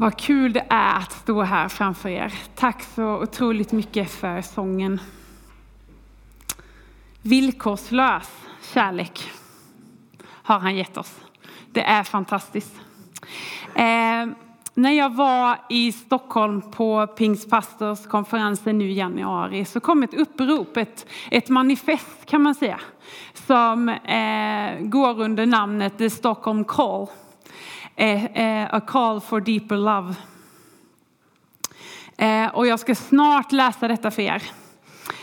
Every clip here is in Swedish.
Vad kul det är att stå här framför er. Tack så otroligt mycket för sången. Villkorslös kärlek har han gett oss. Det är fantastiskt. Eh, när jag var i Stockholm på Pingstpastorskonferensen nu i januari så kom ett upprop, ett, ett manifest kan man säga, som eh, går under namnet The Stockholm Call. Eh, eh, a call for deeper love. Eh, och jag ska snart läsa detta för er.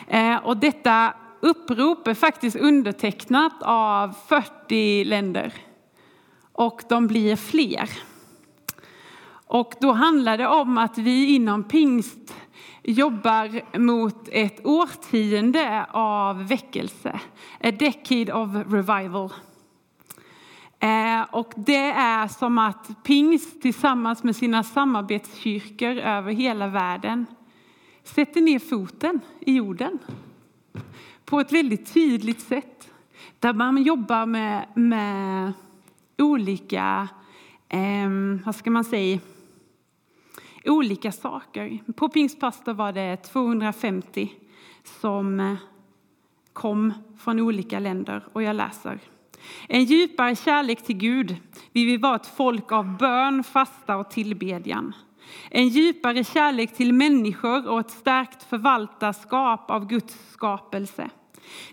Eh, och detta upprop är faktiskt undertecknat av 40 länder. Och de blir fler. Och då handlar det om att vi inom pingst jobbar mot ett årtionde av väckelse. A decade of revival. Eh, och det är som att pingst tillsammans med sina samarbetskyrkor över hela världen sätter ner foten i jorden på ett väldigt tydligt sätt. Där man jobbar med, med olika, eh, vad ska man säga, olika saker. På Pingstpastor var det 250 som eh, kom från olika länder och jag läser. En djupare kärlek till Gud. Vi vill vara ett folk av bön, fasta och tillbedjan. En djupare kärlek till människor och ett stärkt förvaltarskap av Guds skapelse.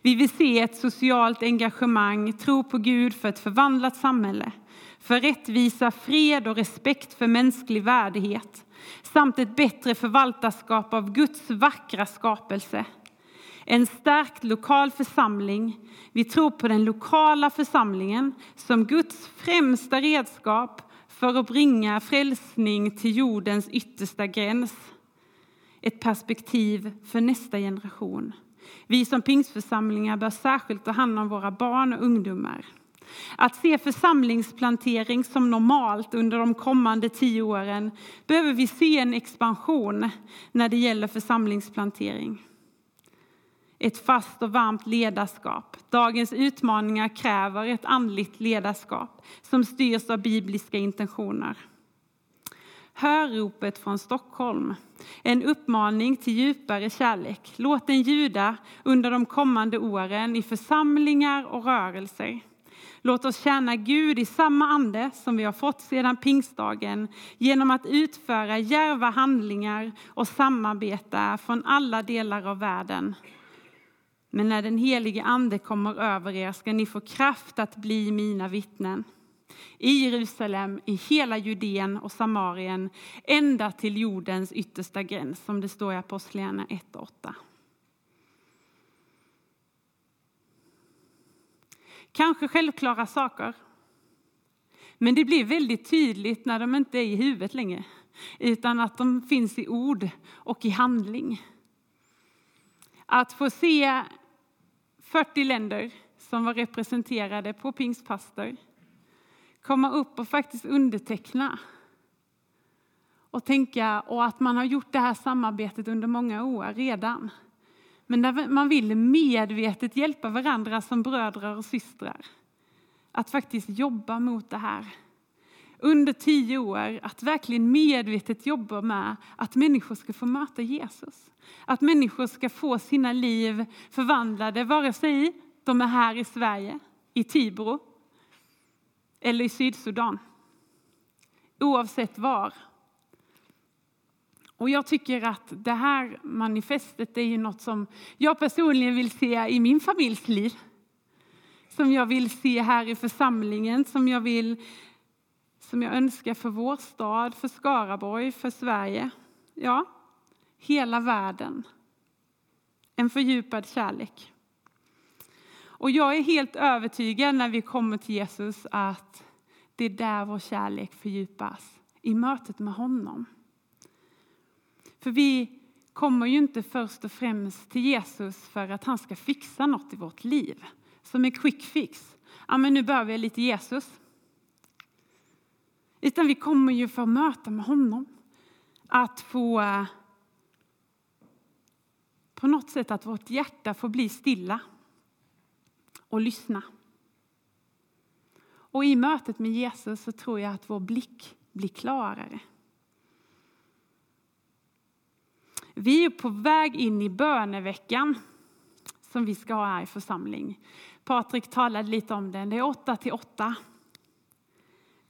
Vi vill se ett socialt engagemang, tro på Gud för ett förvandlat samhälle, för rättvisa, fred och respekt för mänsklig värdighet samt ett bättre förvaltarskap av Guds vackra skapelse. En stärkt lokal församling. Vi tror på den lokala församlingen som Guds främsta redskap för att bringa frälsning till jordens yttersta gräns. Ett perspektiv för nästa generation. Vi som pingstförsamlingar bör särskilt ta hand om våra barn och ungdomar. Att se församlingsplantering som normalt under de kommande tio åren behöver vi se en expansion när det gäller församlingsplantering. Ett fast och varmt ledarskap. Dagens utmaningar kräver ett andligt ledarskap som styrs av bibliska intentioner. Hör ropet från Stockholm. En uppmaning till djupare kärlek. Låt den ljuda under de kommande åren i församlingar och rörelser. Låt oss tjäna Gud i samma ande som vi har fått sedan pingstdagen genom att utföra djärva handlingar och samarbeta från alla delar av världen. Men när den helige ande kommer över er ska ni få kraft att bli mina vittnen i Jerusalem, i hela Judeen och Samarien, ända till jordens yttersta gräns, som det står i Apostlagärningarna 1 och 8. Kanske självklara saker. Men det blir väldigt tydligt när de inte är i huvudet längre, utan att de finns i ord och i handling. Att få se 40 länder som var representerade på Pingstpastor komma upp och faktiskt underteckna och tänka och att man har gjort det här samarbetet under många år redan. Men där man vill medvetet hjälpa varandra som bröder och systrar. Att faktiskt jobba mot det här. Under tio år, att verkligen medvetet jobba med att människor ska få möta Jesus. Att människor ska få sina liv förvandlade, vare sig de är här i Sverige, i Tibro eller i Sydsudan. Oavsett var. Och jag tycker att det här manifestet är ju något som jag personligen vill se i min familjs liv. Som jag vill se här i församlingen, som jag, vill, som jag önskar för vår stad, för Skaraborg, för Sverige. Ja, hela världen. En fördjupad kärlek. Och jag är helt övertygad när vi kommer till Jesus att det är där vår kärlek fördjupas, i mötet med honom. För vi kommer ju inte först och främst till Jesus för att han ska fixa något i vårt liv. Som en quick fix. Ja, men nu behöver jag lite Jesus. Utan vi kommer ju få möta med honom. Att få på något sätt att vårt hjärta får bli stilla och lyssna. Och i mötet med Jesus så tror jag att vår blick blir klarare. Vi är på väg in i böneveckan som vi ska ha här i församling. Patrik talade lite om den. Det är 8 till 8.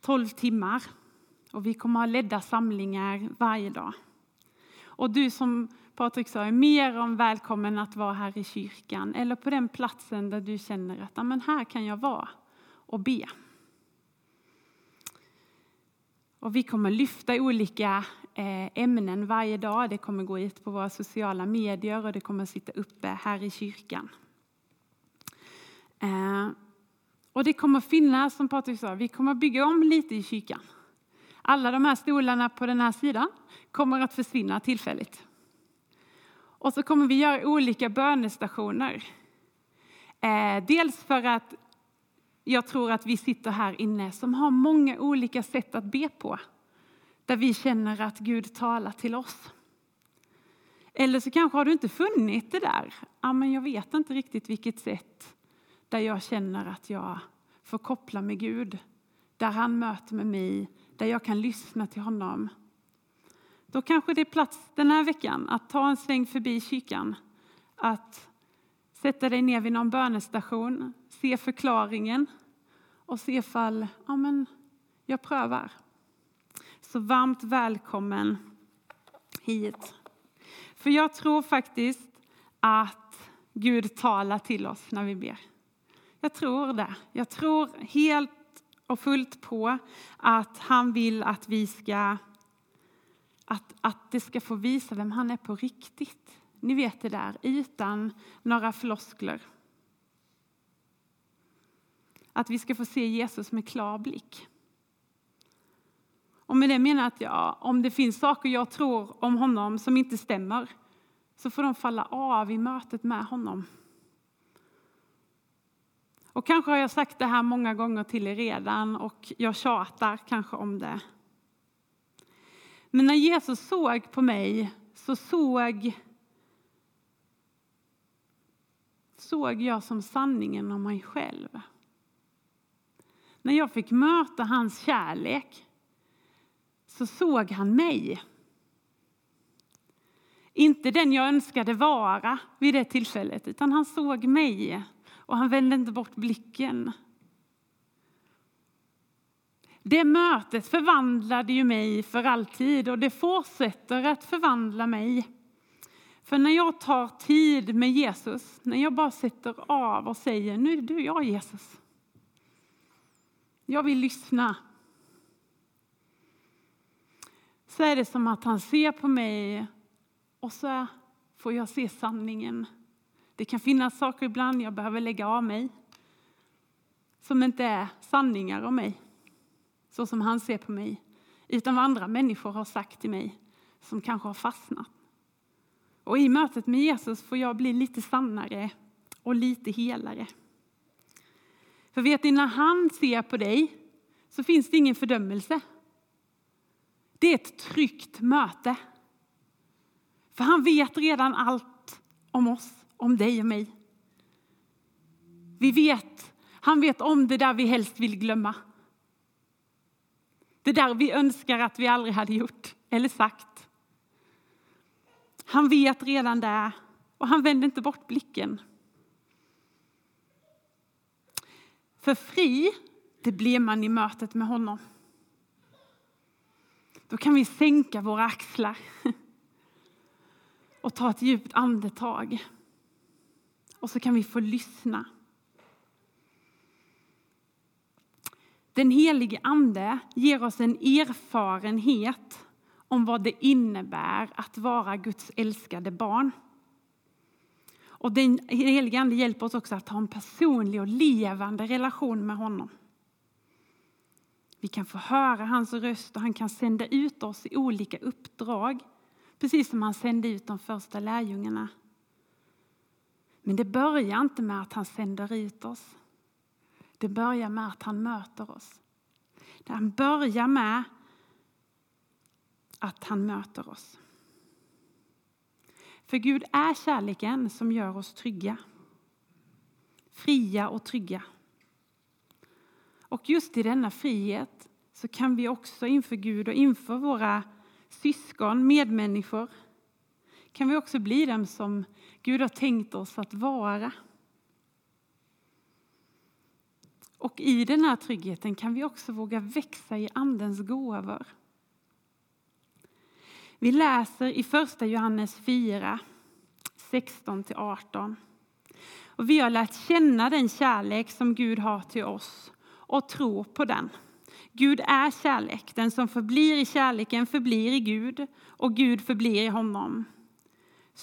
12 timmar. Och vi kommer att ha ledda samlingar varje dag. Och du som Patrik sa är mer än välkommen att vara här i kyrkan eller på den platsen där du känner att men här kan jag vara och be. Och vi kommer lyfta olika eh, ämnen varje dag. Det kommer gå ut på våra sociala medier och det kommer sitta uppe här i kyrkan. Eh, och det kommer finnas, som Patrik sa, vi kommer bygga om lite i kyrkan. Alla de här stolarna på den här sidan kommer att försvinna tillfälligt. Och så kommer vi göra olika bönestationer. Eh, dels för att jag tror att vi sitter här inne som har många olika sätt att be på. Där vi känner att Gud talar till oss. Eller så kanske har du inte funnit det där. Ja, men jag vet inte riktigt vilket sätt där jag känner att jag får koppla med Gud. Där han möter med mig, där jag kan lyssna till honom. Då kanske det är plats den här veckan att ta en sväng förbi kyrkan. Att sätta dig ner vid någon bönestation, se förklaringen och se ifall ja, men, jag prövar. Så varmt välkommen hit. För jag tror faktiskt att Gud talar till oss när vi ber. Jag tror det. Jag tror helt och fullt på att han vill att vi ska att, att det ska få visa vem han är på riktigt. Ni vet det där, utan några floskler. Att vi ska få se Jesus med klar blick. Och med det menar jag att om det finns saker jag tror om honom som inte stämmer så får de falla av i mötet med honom. Och kanske har jag sagt det här många gånger till er redan och jag tjatar kanske om det. Men när Jesus såg på mig så såg, såg jag som sanningen om mig själv. När jag fick möta hans kärlek så såg han mig. Inte den jag önskade vara vid det tillfället, utan han såg mig och han vände inte bort blicken. Det mötet förvandlade ju mig för alltid och det fortsätter att förvandla mig. För när jag tar tid med Jesus, när jag bara sätter av och säger nu är du jag Jesus. Jag vill lyssna. Så är det som att han ser på mig och så får jag se sanningen. Det kan finnas saker ibland jag behöver lägga av mig som inte är sanningar om mig så som han ser på mig, utan vad andra människor har sagt till mig som kanske har fastnat. Och i mötet med Jesus får jag bli lite sannare och lite helare. För vet ni, när han ser på dig så finns det ingen fördömelse. Det är ett tryggt möte. För han vet redan allt om oss, om dig och mig. Vi vet, han vet om det där vi helst vill glömma. Det där vi önskar att vi aldrig hade gjort eller sagt. Han vet redan det och han vänder inte bort blicken. För fri, det blir man i mötet med honom. Då kan vi sänka våra axlar och ta ett djupt andetag. Och så kan vi få lyssna. Den helige Ande ger oss en erfarenhet om vad det innebär att vara Guds älskade barn. Och den helige Ande hjälper oss också att ha en personlig och levande relation med honom. Vi kan få höra hans röst och han kan sända ut oss i olika uppdrag. Precis som han sände ut de första lärjungarna. Men det börjar inte med att han sänder ut oss. Det börjar med att han möter oss. Det börjar med att han möter oss. För Gud är kärleken som gör oss trygga. Fria och trygga. Och just i denna frihet så kan vi också inför Gud och inför våra syskon, medmänniskor kan vi också bli dem som Gud har tänkt oss att vara. Och i den här tryggheten kan vi också våga växa i Andens gåvor. Vi läser i första Johannes 4, 16-18. Och vi har lärt känna den kärlek som Gud har till oss och tror på den. Gud är kärlek. Den som förblir i kärleken förblir i Gud och Gud förblir i honom.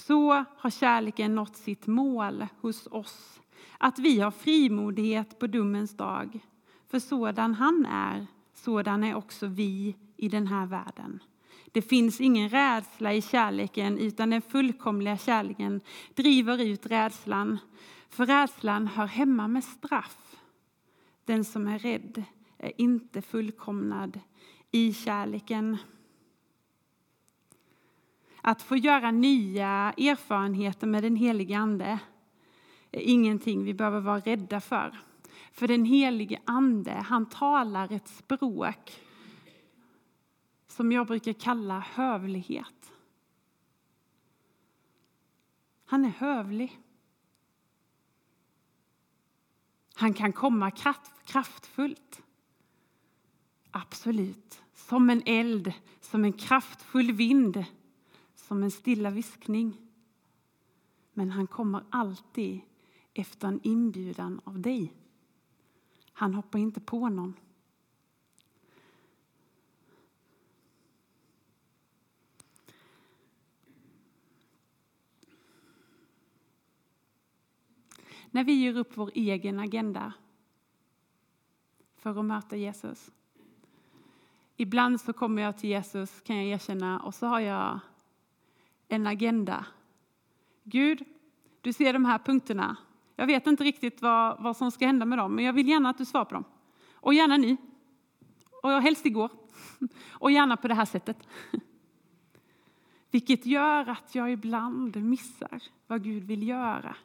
Så har kärleken nått sitt mål hos oss, att vi har frimodighet på domens dag. För sådan han är, sådan är också vi i den här världen. Det finns ingen rädsla i kärleken, utan den fullkomliga kärleken driver ut rädslan. För rädslan hör hemma med straff. Den som är rädd är inte fullkomnad i kärleken. Att få göra nya erfarenheter med den helige Ande är ingenting vi behöver vara rädda för. För den helige Ande, han talar ett språk som jag brukar kalla hövlighet. Han är hövlig. Han kan komma kraftfullt. Absolut. Som en eld, som en kraftfull vind, som en stilla viskning. Men han kommer alltid efter en inbjudan av dig. Han hoppar inte på någon. När vi gör upp vår egen agenda för att möta Jesus. Ibland så kommer jag till Jesus, kan jag erkänna, och så har jag en agenda. Gud, du ser de här punkterna. Jag vet inte riktigt vad, vad som ska hända med dem, men jag vill gärna att du svarar på dem. Och gärna nu. Och helst igår. Och gärna på det här sättet. Vilket gör att jag ibland missar vad Gud vill göra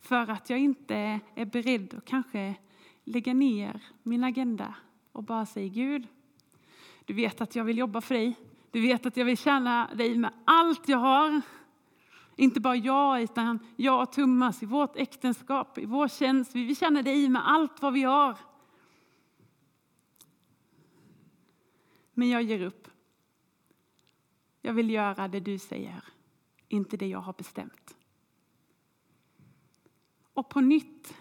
för att jag inte är beredd att kanske lägga ner min agenda och bara säga Gud, du vet att jag vill jobba för dig. Du vet att jag vill tjäna dig med allt jag har. Inte bara jag, utan jag och Thomas i vårt äktenskap, i vår tjänst. Vi vill tjäna dig med allt vad vi har. Men jag ger upp. Jag vill göra det du säger, inte det jag har bestämt. Och på nytt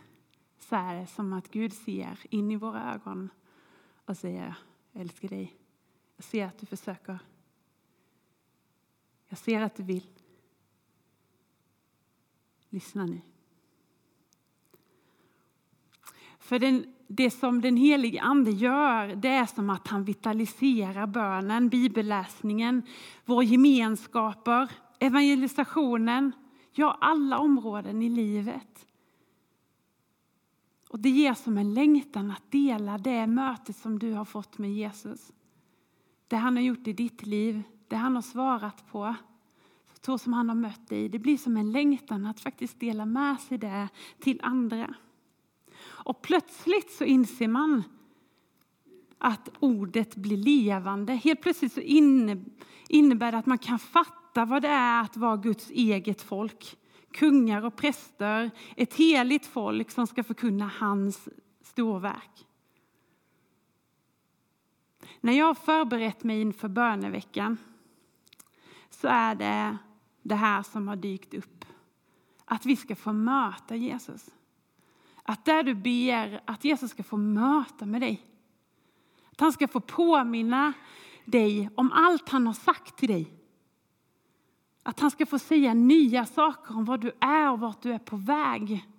så är det som att Gud ser in i våra ögon och säger, jag älskar dig. Jag ser att du försöker. Jag ser att du vill. Lyssna nu. För den, det som den helige Ande gör, det är som att han vitaliserar bönen, bibelläsningen, våra gemenskaper, evangelisationen, ja, alla områden i livet. Och Det ger som en längtan att dela det mötet som du har fått med Jesus. Det han har gjort i ditt liv, det han har svarat på, så som han har mött dig. Det blir som en längtan att faktiskt dela med sig det till andra. Och plötsligt så inser man att ordet blir levande. Helt plötsligt så innebär det att man kan fatta vad det är att vara Guds eget folk kungar och präster, ett heligt folk som ska förkunna hans storverk. När jag har förberett mig inför böneveckan så är det det här som har dykt upp. Att vi ska få möta Jesus. Att där du ber att Jesus ska få möta med dig. Att han ska få påminna dig om allt han har sagt till dig. Att han ska få säga nya saker om vad du är och vart du är på väg.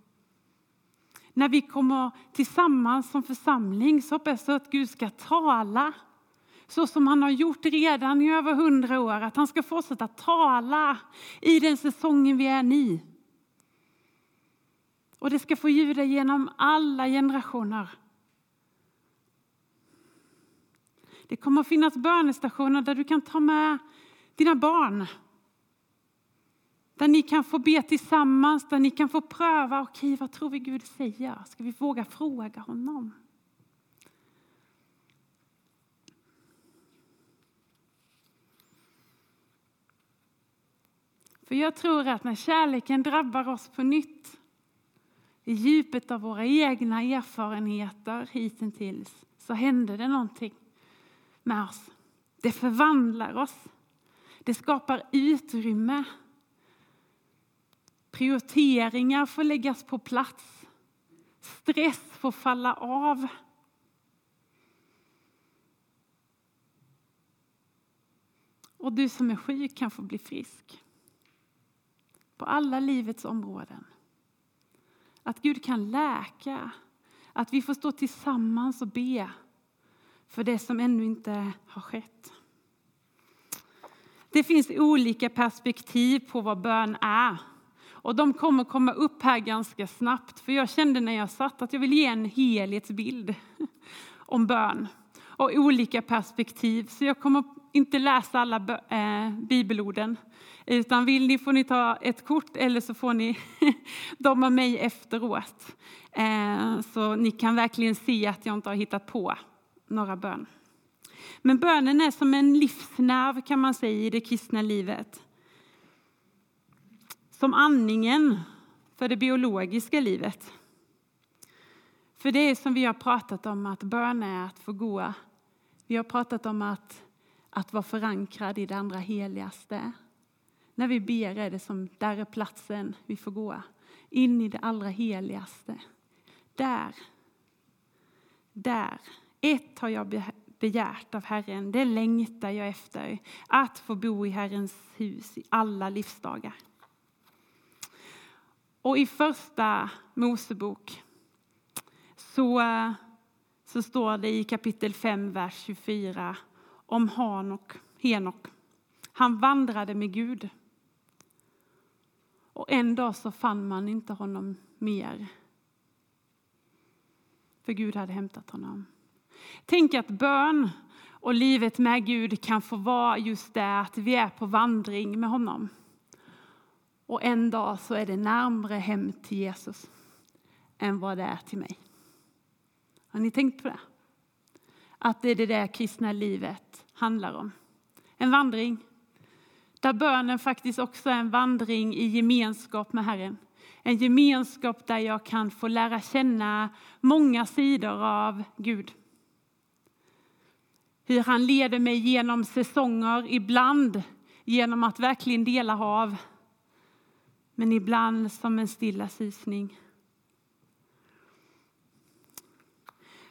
När vi kommer tillsammans som församling så hoppas jag att Gud ska tala så som han har gjort redan i över hundra år. Att han ska fortsätta tala i den säsongen vi är i. Och det ska få ljuda genom alla generationer. Det kommer att finnas bönestationer där du kan ta med dina barn där ni kan få be tillsammans, där ni kan få pröva, okej okay, vad tror vi Gud säger? Ska vi våga fråga honom? För jag tror att när kärleken drabbar oss på nytt, i djupet av våra egna erfarenheter hittills, så händer det någonting med oss. Det förvandlar oss. Det skapar utrymme. Prioriteringar får läggas på plats. Stress får falla av. Och du som är sjuk kan få bli frisk. På alla livets områden. Att Gud kan läka. Att vi får stå tillsammans och be för det som ännu inte har skett. Det finns olika perspektiv på vad bön är. Och de kommer komma upp här ganska snabbt. För jag kände när jag satt att jag vill ge en helhetsbild om bön. Och olika perspektiv. Så jag kommer inte läsa alla eh, bibelorden. Utan vill ni får ni ta ett kort eller så får ni dem av mig efteråt. Eh, så ni kan verkligen se att jag inte har hittat på några bön. Men bönen är som en livsnerv kan man säga i det kristna livet. Som andningen för det biologiska livet. För det är som vi har pratat om att bön är att få gå. Vi har pratat om att, att vara förankrad i det andra heligaste. När vi ber är det som, där är platsen vi får gå. In i det allra heligaste. Där. Där. Ett har jag begärt av Herren, det längtar jag efter. Att få bo i Herrens hus i alla livsdagar. Och i första Mosebok så, så står det i kapitel 5, vers 24 om Hanok, Henok. Han vandrade med Gud. Och en dag så fann man inte honom mer. För Gud hade hämtat honom. Tänk att bön och livet med Gud kan få vara just det att vi är på vandring med honom. Och en dag så är det närmre hem till Jesus än vad det är till mig. Har ni tänkt på det? Att det är det där kristna livet handlar om. En vandring där bönen faktiskt också är en vandring i gemenskap med Herren. En gemenskap där jag kan få lära känna många sidor av Gud. Hur han leder mig genom säsonger, ibland genom att verkligen dela hav. Men ibland som en stilla susning.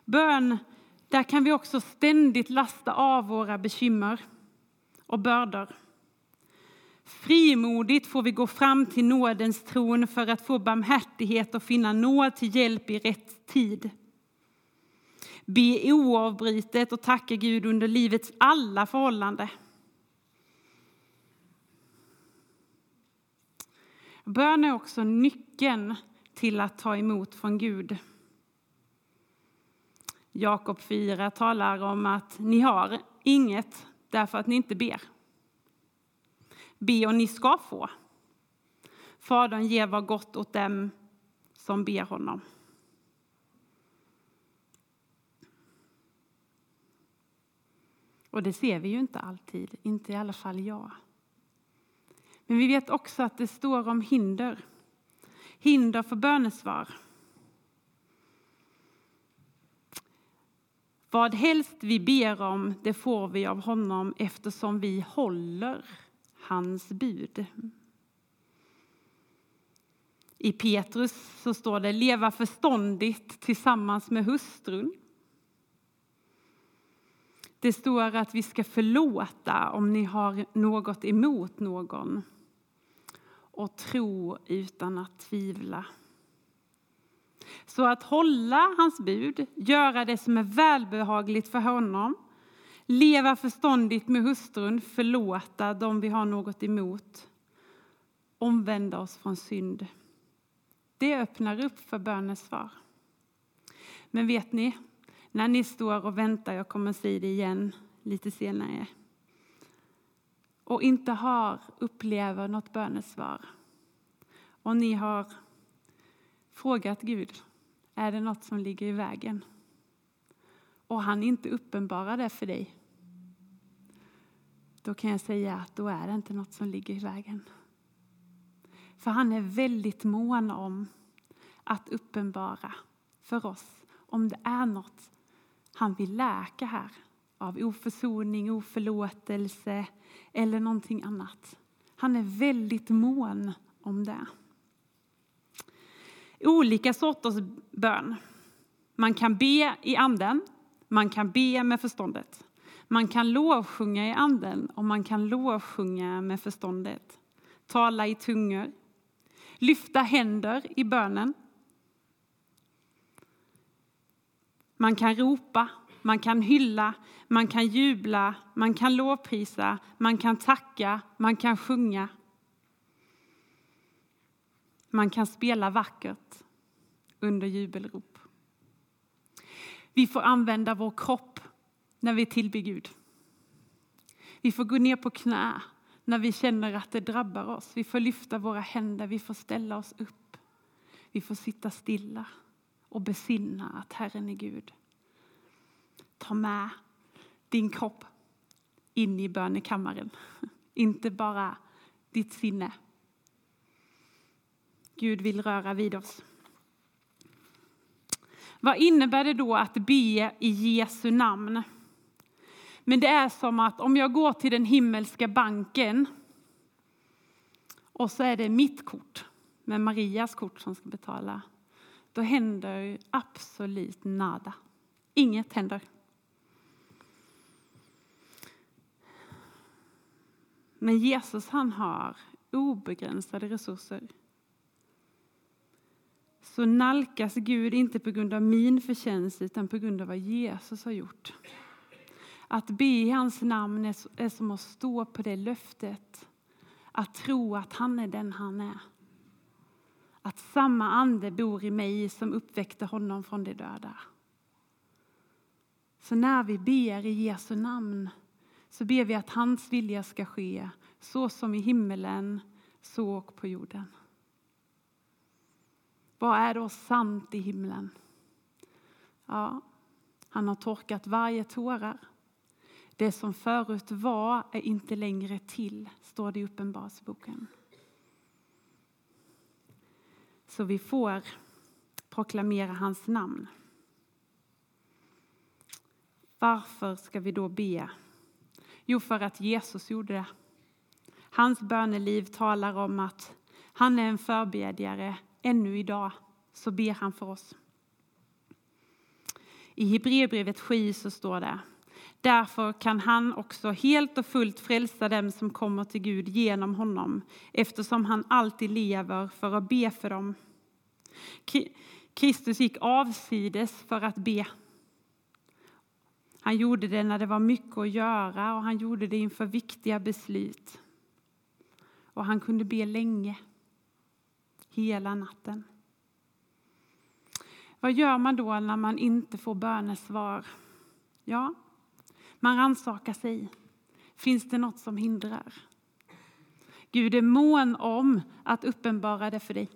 Bön, där kan vi också ständigt lasta av våra bekymmer och bördor. Frimodigt får vi gå fram till nådens tron för att få barmhärtighet och finna nåd till hjälp i rätt tid. Be oavbrutet och tacka Gud under livets alla förhållanden. Bön är också nyckeln till att ta emot från Gud. Jakob 4 talar om att ni har inget därför att ni inte ber. Be och ni ska få. Fadern ger vad gott åt dem som ber honom. Och det ser vi ju inte alltid, inte i alla fall jag. Men vi vet också att det står om hinder. Hinder för bönesvar. Vad helst vi ber om, det får vi av honom eftersom vi håller hans bud. I Petrus så står det leva förståndigt tillsammans med hustrun. Det står att vi ska förlåta om ni har något emot någon och tro utan att tvivla. Så att hålla hans bud, göra det som är välbehagligt för honom, leva förståndigt med hustrun, förlåta dem vi har något emot, omvända oss från synd. Det öppnar upp för bönens svar. Men vet ni, när ni står och väntar, jag kommer att säga det igen lite senare, och inte har, upplever något bönesvar. Och ni har frågat Gud, är det något som ligger i vägen? Och han inte uppenbarar det för dig. Då kan jag säga att då är det inte något som ligger i vägen. För han är väldigt mån om att uppenbara för oss om det är något han vill läka här av oförsoning, oförlåtelse eller någonting annat. Han är väldigt mån om det. Olika sorters bön. Man kan be i anden, man kan be med förståndet. Man kan lovsjunga i anden och man kan lovsjunga med förståndet. Tala i tungor, lyfta händer i bönen. Man kan ropa, man kan hylla, man kan jubla, man kan lovprisa, man kan tacka, man kan sjunga. Man kan spela vackert under jubelrop. Vi får använda vår kropp när vi tillber Gud. Vi får gå ner på knä när vi känner att det drabbar oss. Vi får lyfta våra händer, vi får ställa oss upp. Vi får sitta stilla och besinna att Herren är Gud. Ta med din kropp in i bönekammaren, inte bara ditt sinne. Gud vill röra vid oss. Vad innebär det då att be i Jesu namn? Men det är som att om jag går till den himmelska banken och så är det mitt kort med Marias kort som ska betala. Då händer absolut nada. Inget händer. Men Jesus han har obegränsade resurser. Så nalkas Gud inte på grund av min förtjänst utan på grund av vad Jesus har gjort. Att be i hans namn är som att stå på det löftet. Att tro att han är den han är. Att samma ande bor i mig som uppväckte honom från de döda. Så när vi ber i Jesu namn så ber vi att hans vilja ska ske så som i himmelen, så och på jorden. Vad är då sant i himlen? Ja, han har torkat varje tårar. Det som förut var är inte längre till, står det i Uppenbarelseboken. Så vi får proklamera hans namn. Varför ska vi då be? Jo, för att Jesus gjorde det. Hans böneliv talar om att han är en förbedjare. Ännu idag så ber han för oss. I Hebreerbrevet 7 så står det Därför kan han också helt och fullt frälsa dem som kommer till Gud genom honom eftersom han alltid lever för att be för dem. Kristus gick avsides för att be. Han gjorde det när det var mycket att göra och han gjorde det inför viktiga beslut. Och han kunde be länge, hela natten. Vad gör man då när man inte får bönesvar? Ja, man rannsakar sig. Finns det något som hindrar? Gud är mån om att uppenbara det för dig.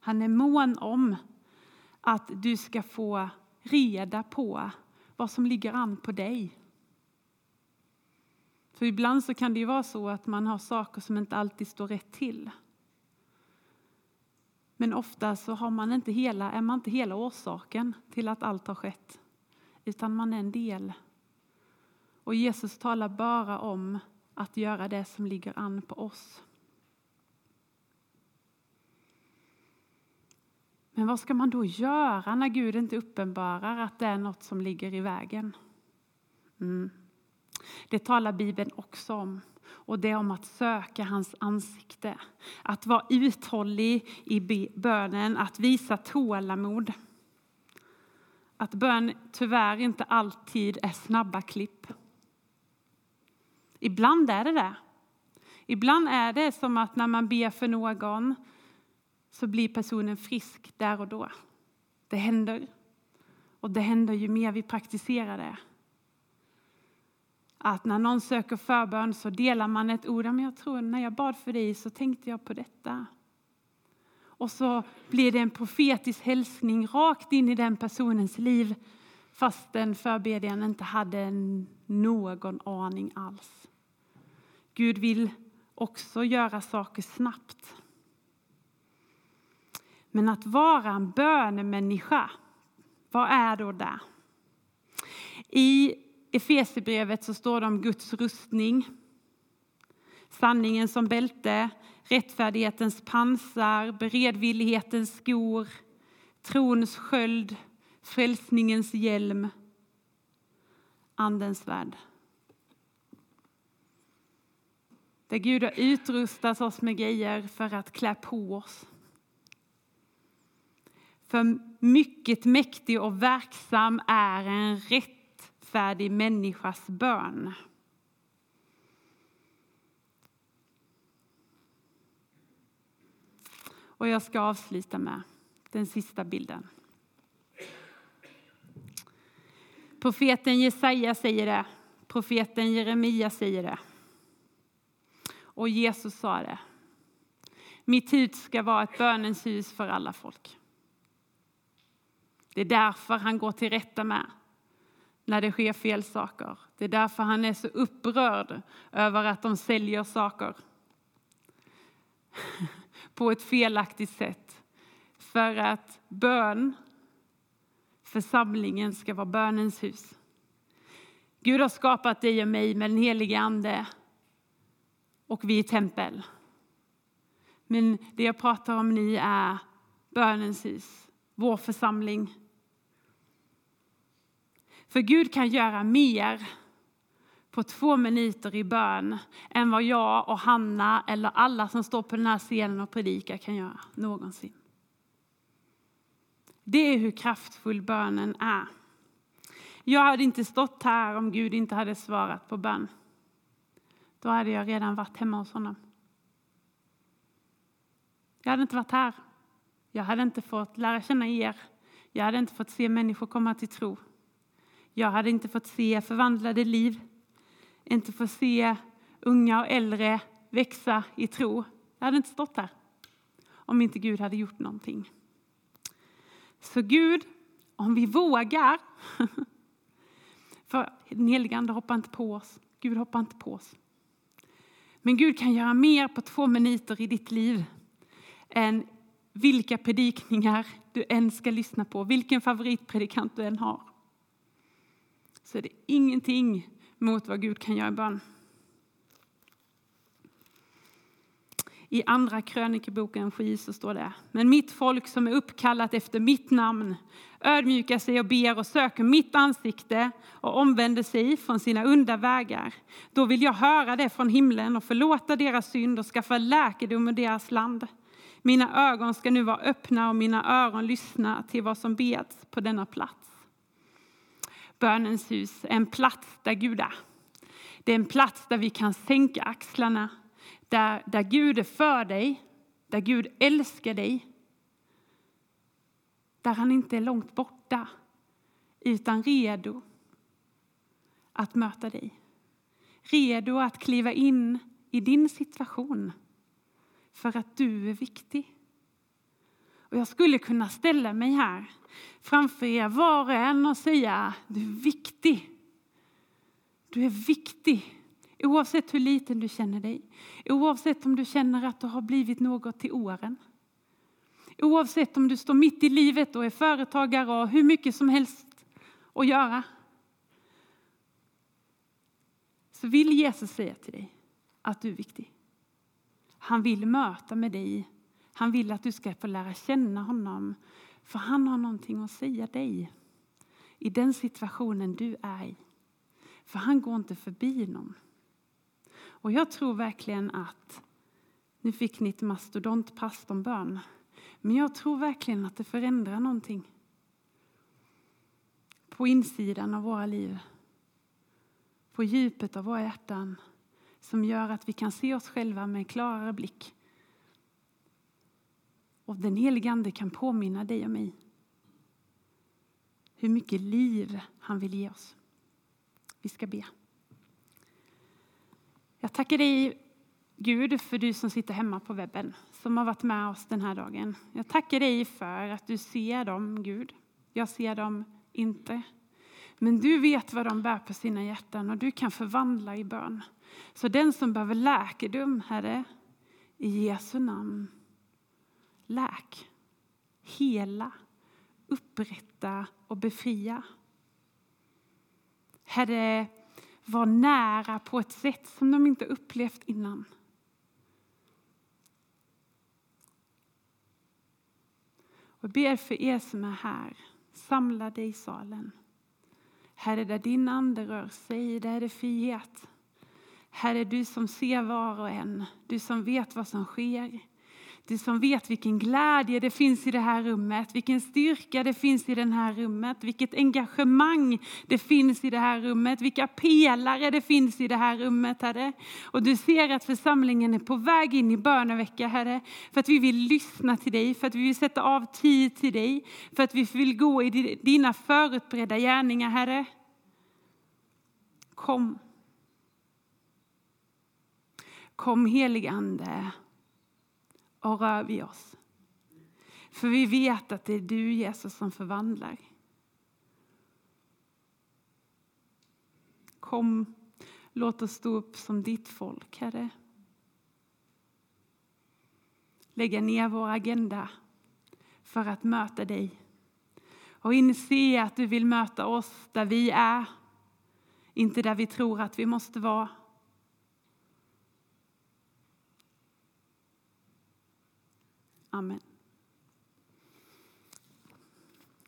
Han är mån om att du ska få reda på vad som ligger an på dig. För ibland så kan det ju vara så att man har saker som inte alltid står rätt till. Men ofta så har man inte hela, är man inte hela orsaken till att allt har skett, utan man är en del. Och Jesus talar bara om att göra det som ligger an på oss. Men vad ska man då göra när Gud inte uppenbarar att det är något som ligger i vägen? Mm. Det talar Bibeln också om. Och det är om att söka hans ansikte. Att vara uthållig i bönen, att visa tålamod. Att bön tyvärr inte alltid är snabba klipp. Ibland är det det. Ibland är det som att när man ber för någon så blir personen frisk där och då. Det händer. Och det händer ju mer vi praktiserar det. Att när någon söker förbön så delar man ett ord. Men jag tror när jag bad för dig så tänkte jag på detta. Och så blir det en profetisk hälsning rakt in i den personens liv fast den förbedjaren inte hade någon aning alls. Gud vill också göra saker snabbt. Men att vara en bönemänniska, vad är då det? I Efesierbrevet så står det om Guds rustning, sanningen som bälte, rättfärdighetens pansar, beredvillighetens skor, trons sköld, frälsningens hjälm, andens värld. Där Gud har utrustat oss med grejer för att klä på oss. För mycket mäktig och verksam är en rättfärdig människas bön. Och jag ska avsluta med den sista bilden. Profeten Jesaja säger det, profeten Jeremia säger det. Och Jesus sa det. Mitt hus ska vara ett bönens hus för alla folk. Det är därför han går till rätta med när det sker fel saker. Det är därför han är så upprörd över att de säljer saker på ett felaktigt sätt. För att bön, församlingen, ska vara bönens hus. Gud har skapat dig och mig med den helige Ande och vi är tempel. Men det jag pratar om nu är bönens hus, vår församling. För Gud kan göra mer på två minuter i bön än vad jag och Hanna eller alla som står på den här scenen och predikar kan göra någonsin. Det är hur kraftfull bönen är. Jag hade inte stått här om Gud inte hade svarat på bön. Då hade jag redan varit hemma hos honom. Jag hade inte varit här. Jag hade inte fått lära känna er. Jag hade inte fått se människor komma till tro. Jag hade inte fått se förvandlade liv. Inte fått se unga och äldre växa i tro. Jag hade inte stått här om inte Gud hade gjort någonting. Så Gud, om vi vågar, för den helige Ande hoppar inte på oss, Gud hoppar inte på oss. Men Gud kan göra mer på två minuter i ditt liv än vilka predikningar du än ska lyssna på, vilken favoritpredikant du än har. Så är det ingenting mot vad Gud kan göra i bön. I andra krönikeboken 7 så står det, men mitt folk som är uppkallat efter mitt namn ödmjukar sig och ber och söker mitt ansikte och omvänder sig från sina onda vägar. Då vill jag höra det från himlen och förlåta deras synd och skaffa läkedom i deras land. Mina ögon ska nu vara öppna och mina öron lyssna till vad som beds på denna plats. Bönens hus är en plats där Gud är. Det är en plats där vi kan sänka axlarna, där, där Gud är för dig, där Gud älskar dig. Där han inte är långt borta, utan redo att möta dig. Redo att kliva in i din situation för att du är viktig. Och jag skulle kunna ställa mig här framför er var och en och säga du är viktig. Du är viktig. Oavsett hur liten du känner dig. Oavsett om du känner att du har blivit något till åren. Oavsett om du står mitt i livet och är företagare och har hur mycket som helst att göra. Så vill Jesus säga till dig att du är viktig. Han vill möta med dig. Han vill att du ska få lära känna honom. För han har någonting att säga dig i den situationen du är i. För han går inte förbi någon. Och jag tror verkligen att, nu fick ni ett mastodontpass om bön, men jag tror verkligen att det förändrar någonting på insidan av våra liv, på djupet av våra hjärtan som gör att vi kan se oss själva med en klarare blick. Och den helige Ande kan påminna dig och mig hur mycket liv han vill ge oss. Vi ska be. Jag tackar dig Gud för du som sitter hemma på webben som har varit med oss den här dagen. Jag tackar dig för att du ser dem Gud. Jag ser dem inte. Men du vet vad de bär på sina hjärtan och du kan förvandla i bön. Så den som behöver läkedom, Herre, i Jesu namn, läk. hela, upprätta och befria. Herre, var nära på ett sätt som de inte upplevt innan. Jag ber för er som är här, samlade i salen. Herre, där din ande rör sig, där är det frihet. Herre, du som ser var och en, du som vet vad som sker. Du som vet vilken glädje det finns i det här rummet, vilken styrka det finns i det här rummet, vilket engagemang det finns i det här rummet, vilka pelare det finns i det här rummet, Herre. Och du ser att församlingen är på väg in i bönevecka, Herre, för att vi vill lyssna till dig, för att vi vill sätta av tid till dig, för att vi vill gå i dina förutbredda gärningar, Herre. Kom. Kom helig Ande och rör vid oss. För vi vet att det är du Jesus som förvandlar. Kom, låt oss stå upp som ditt folk, Herre. Lägga ner vår agenda för att möta dig och inse att du vill möta oss där vi är, inte där vi tror att vi måste vara. Amen.